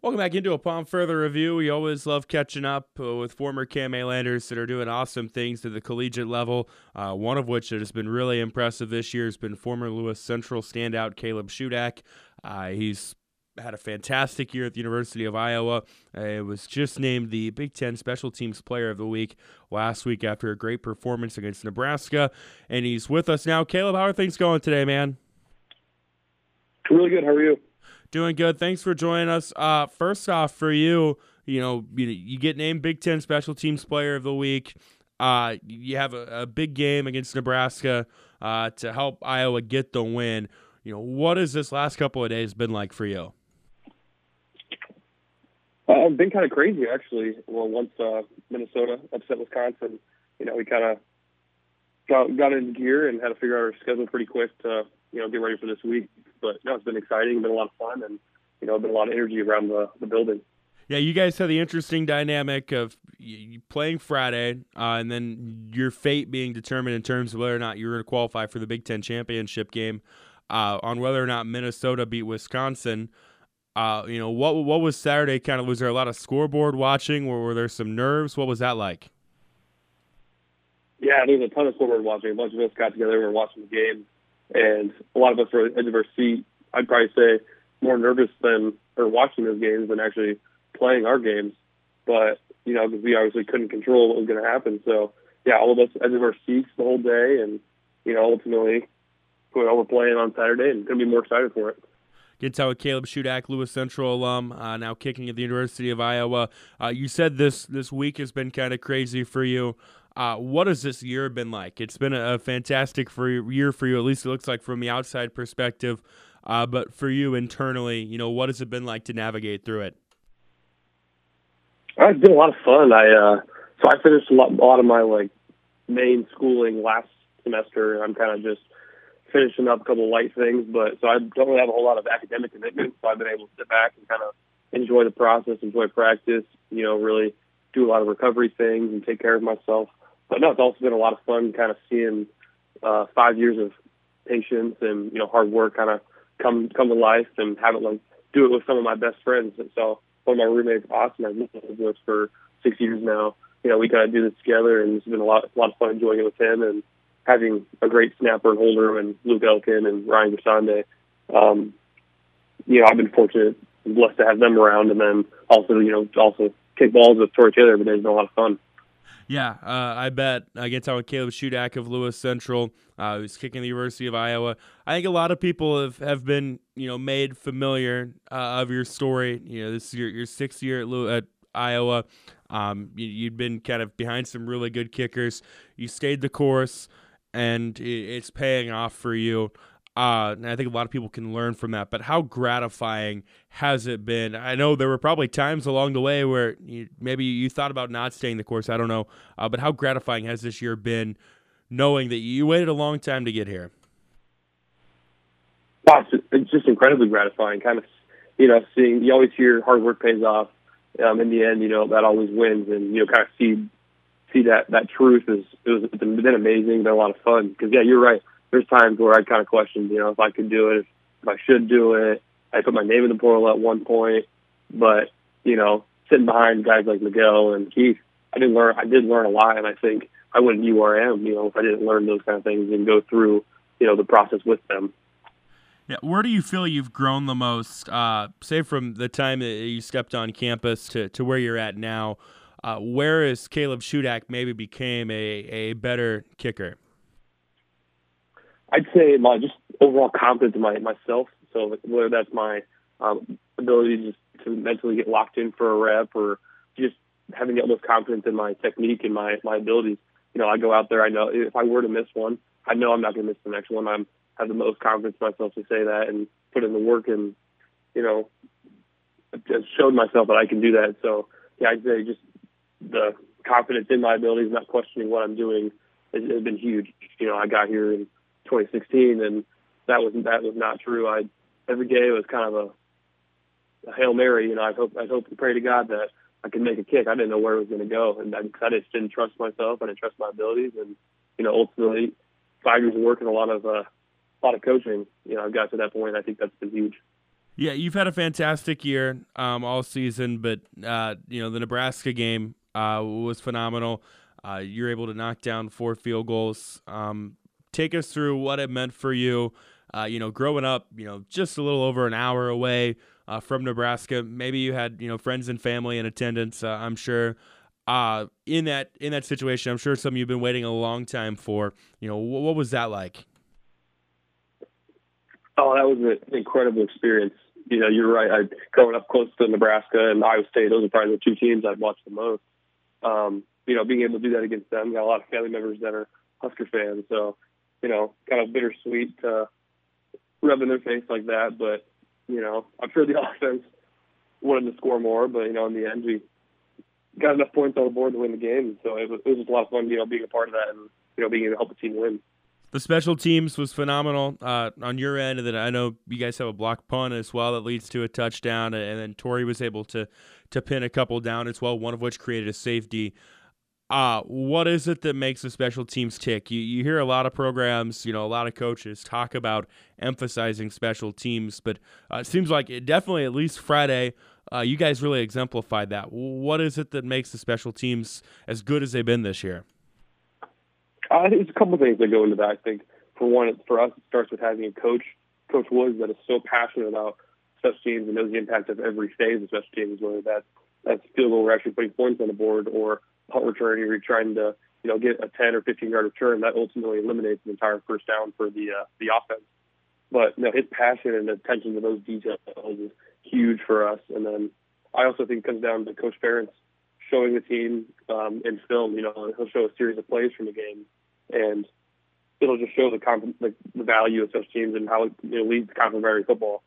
Welcome back into Upon Further Review. We always love catching up uh, with former KMA-Landers that are doing awesome things at the collegiate level. Uh, one of which that has been really impressive this year has been former Lewis Central standout Caleb Shudak. Uh, he's had a fantastic year at the University of Iowa. Uh, it was just named the Big Ten Special Teams Player of the Week last week after a great performance against Nebraska. And he's with us now. Caleb, how are things going today, man? Really good. How are you? Doing good. Thanks for joining us. Uh, first off, for you, you know, you, you get named Big Ten Special Teams Player of the Week. Uh, you have a, a big game against Nebraska uh, to help Iowa get the win. You know, what has this last couple of days been like for you? Uh, it's been kind of crazy, actually. Well, once uh, Minnesota upset Wisconsin, you know, we kind of got got into gear and had to figure out our schedule pretty quick to you know get ready for this week. But no, it's been exciting, been a lot of fun, and you know, been a lot of energy around the, the building. Yeah, you guys have the interesting dynamic of playing Friday, uh, and then your fate being determined in terms of whether or not you're going to qualify for the Big Ten championship game, uh, on whether or not Minnesota beat Wisconsin. Uh, you know, what what was Saturday? Kind of was there a lot of scoreboard watching, or were there some nerves? What was that like? Yeah, there was a ton of scoreboard watching. A bunch of us got together and were watching the game and a lot of us were at the edge of our seat. I'd probably say more nervous than or watching those games than actually playing our games. But you know, because we obviously couldn't control what was going to happen. So yeah, all of us edge of our seats the whole day, and you know, ultimately, we're playing on Saturday, and to be more excited for it. Get to with Caleb Shudak, Lewis Central alum, uh, now kicking at the University of Iowa. Uh, you said this this week has been kind of crazy for you. Uh, what has this year been like? It's been a, fantastic for year for you, at least it looks like from the outside perspective. Uh, but for you internally, you know, what has it been like to navigate through it? Uh, it's been a lot of fun. I uh, so I finished a lot, a lot of my like main schooling last semester. I'm kind of just finishing up a couple light things, but so I don't really have a whole lot of academic commitments. So I've been able to sit back and kind of enjoy the process, enjoy practice. You know, really do a lot of recovery things and take care of myself but no, it's also been a lot of fun kind of seeing uh, five years of patience and you know hard work kind of come come to life and have it like do it with some of my best friends. And so one of my roommates, Austin, I've lived with for six years now. You know, we kind of do this together, and it's been a lot a lot of fun enjoying it with him and having a great snapper and holder and Luke Elkin and Ryan Gersonde. Um, you know, I've been fortunate and blessed to have them around, and then also you know also kick balls with Tory Taylor day has been a lot of fun. Yeah, uh, I bet against our Caleb Shudak of Lewis Central, uh, who's kicking the University of Iowa. I think a lot of people have, have been you know made familiar uh, of your story. You know, this is your your sixth year at, at Iowa. Um, you, you'd been kind of behind some really good kickers. You stayed the course, and it's paying off for you. Uh, and I think a lot of people can learn from that. But how gratifying has it been? I know there were probably times along the way where you, maybe you thought about not staying the course. I don't know. Uh, but how gratifying has this year been knowing that you waited a long time to get here? Wow, it's just incredibly gratifying. Kind of, you know, seeing you always hear hard work pays off. Um, in the end, you know that always wins, and you know, kind of see see that that truth is it was it's been amazing, been a lot of fun. Because yeah, you're right there's times where I kind of questioned, you know, if I could do it, if I should do it. I put my name in the portal at one point, but you know, sitting behind guys like Miguel and Keith, I did learn. I did learn a lot, and I think I wouldn't am, you know, if I didn't learn those kind of things and go through, you know, the process with them. Yeah, where do you feel you've grown the most? Uh, say from the time that you stepped on campus to, to where you're at now. Uh, where is Caleb Shudak maybe became a, a better kicker? I'd say my just overall confidence in my myself. So whether that's my um, ability just to mentally get locked in for a rep, or just having the utmost confidence in my technique and my my abilities. You know, I go out there. I know if I were to miss one, I know I'm not going to miss the next one. I'm have the most confidence in myself to say that and put in the work and you know just showed myself that I can do that. So yeah, I'd say just the confidence in my abilities, not questioning what I'm doing, has, has been huge. You know, I got here and 2016, and that was that was not true. I every day was kind of a, a hail mary. You know, I hope I hope and pray to God that I could make a kick. I didn't know where it was going to go, and I, I just didn't trust myself. I didn't trust my abilities, and you know, ultimately, five years of work and a lot of uh, a lot of coaching. You know, I've got to that point. I think that's been huge. Yeah, you've had a fantastic year um, all season, but uh, you know the Nebraska game uh, was phenomenal. Uh, you're able to knock down four field goals. Um, take us through what it meant for you. Uh, you know, growing up, you know, just a little over an hour away uh, from Nebraska. Maybe you had you know friends and family in attendance. Uh, I'm sure. in that in that situation, I'm sure some you've been waiting a long time for. You know, what, what was that like? Oh, that was an incredible experience you know, you're right. I growing up close to Nebraska and Iowa State, those are probably the two teams I've watched the most. Um, you know, being able to do that against them, got a lot of family members that are Husker fans, so you know, kind of bittersweet uh, rubbing their face like that. But you know, I'm sure the offense wanted to score more, but you know, in the end, we got enough points on the board to win the game. So it was, it was just a lot of fun, you know, being a part of that and you know, being able to help the team win the special teams was phenomenal uh, on your end, and then I know you guys have a block punt as well that leads to a touchdown, and then Tory was able to to pin a couple down as well, one of which created a safety. Uh, what is it that makes the special teams tick? You, you hear a lot of programs, you know, a lot of coaches talk about emphasizing special teams, but uh, it seems like it definitely, at least Friday, uh, you guys really exemplified that. What is it that makes the special teams as good as they've been this year? Think there's a couple of things that go into that. I think for one, for us, it starts with having a coach, Coach Woods, that is so passionate about special teams and knows the impact of every phase of special teams, whether that's that's field goal, we're actually putting points on the board, or punt return, you're trying to you know get a 10 or 15 yard return that ultimately eliminates the entire first down for the uh, the offense. But you know, his passion and attention to those details is huge for us. And then I also think it comes down to Coach Ferentz showing the team um, in film. You know, he'll show a series of plays from the game and it'll just show the comp- like the value of such teams and how it you know, leads to complementary football.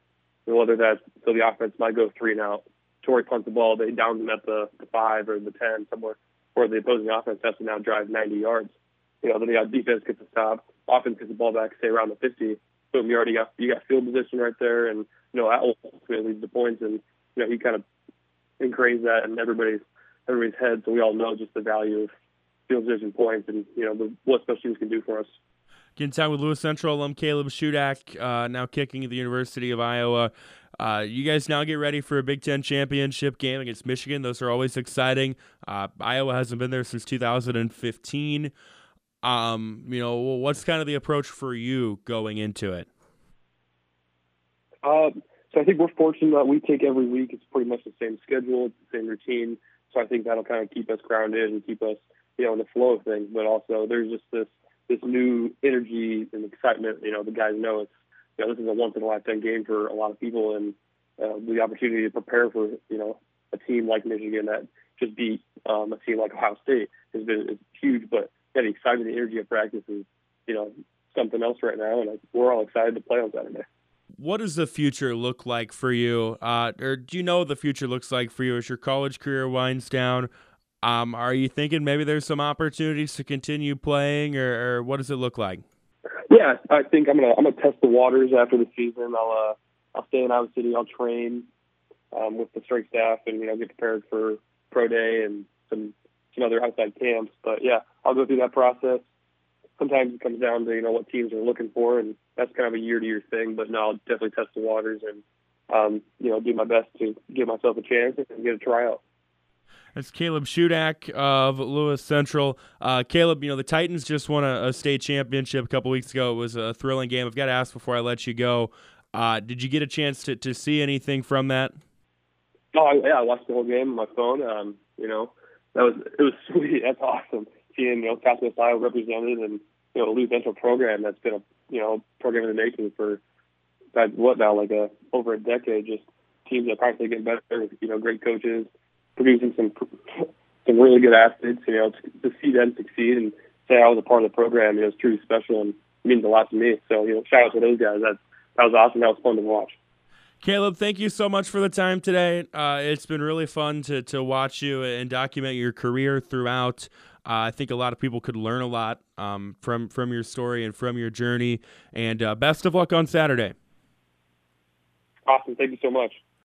And whether that's so the offense might go three and out, Tory punts the ball, they down them at the, the five or the ten somewhere, or the opposing offense has to now drive 90 yards. You know, then the defense gets a stop, offense gets the ball back, stay around the 50. Boom, you already got you got field position right there, and you know that ultimately leads to points. And you know he kind of ingrains that in everybody's everybody's head, so we all know just the value of field position points and you know the, what special teams can do for us. Getting time with Lewis Central alum Caleb Shudak, uh, now kicking at the University of Iowa. Uh, you guys now get ready for a Big Ten championship game against Michigan. Those are always exciting. Uh, Iowa hasn't been there since 2015. Um, you know, what's kind of the approach for you going into it? Uh, so I think we're fortunate that we take every week. It's pretty much the same schedule, it's the same routine. So I think that'll kind of keep us grounded and keep us you know, in the flow of things. But also, there's just this this new energy and excitement. You know, the guys know it's know this is a once in a lifetime game for a lot of people, and uh, the opportunity to prepare for you know a team like Michigan that just beat um, a team like Ohio State has been is huge. But yeah, the excitement, the energy of practice is you know something else right now, and we're all excited to play on Saturday what does the future look like for you? Uh, or do you know what the future looks like for you as your college career winds down? Um, are you thinking maybe there's some opportunities to continue playing, or, or what does it look like? Yeah, I think I'm gonna I'm gonna test the waters after the season. I'll uh, I'll stay in Iowa City. I'll train um, with the strength staff and you know get prepared for pro day and some some other outside camps. But yeah, I'll go through that process. Sometimes it comes down to you know what teams are looking for, and that's kind of a year to year thing. But no, I'll definitely test the waters and um, you know do my best to give myself a chance and get a tryout. That's Caleb Shudak of Lewis Central. Uh, Caleb, you know, the Titans just won a, a, state championship a couple weeks ago. It was a thrilling game. I've got to ask before I let you go. Uh, did you get a chance to, to see anything from that? Oh, yeah, I watched the whole game on my phone. Um, you know, that was it was sweet. That's awesome. Seeing, you know, Southwest Iowa represented and, you know, Lewis Central program that's been a, you know, program in the making for, what now, like a, over a decade, just teams that are constantly getting better, you know, great coaches, producing some some really good athletes. You know, to, to see them succeed and say I was a part of the program, you know, it's truly special and means a lot to me. So, you know, shout out to those guys. That that was awesome. That was fun to watch. Caleb, thank you so much for the time today. Uh, it's been really fun to, to watch you and document your career throughout. Uh, I think a lot of people could learn a lot um, from from your story and from your journey. And uh, best of luck on Saturday. Awesome. Thank you so much.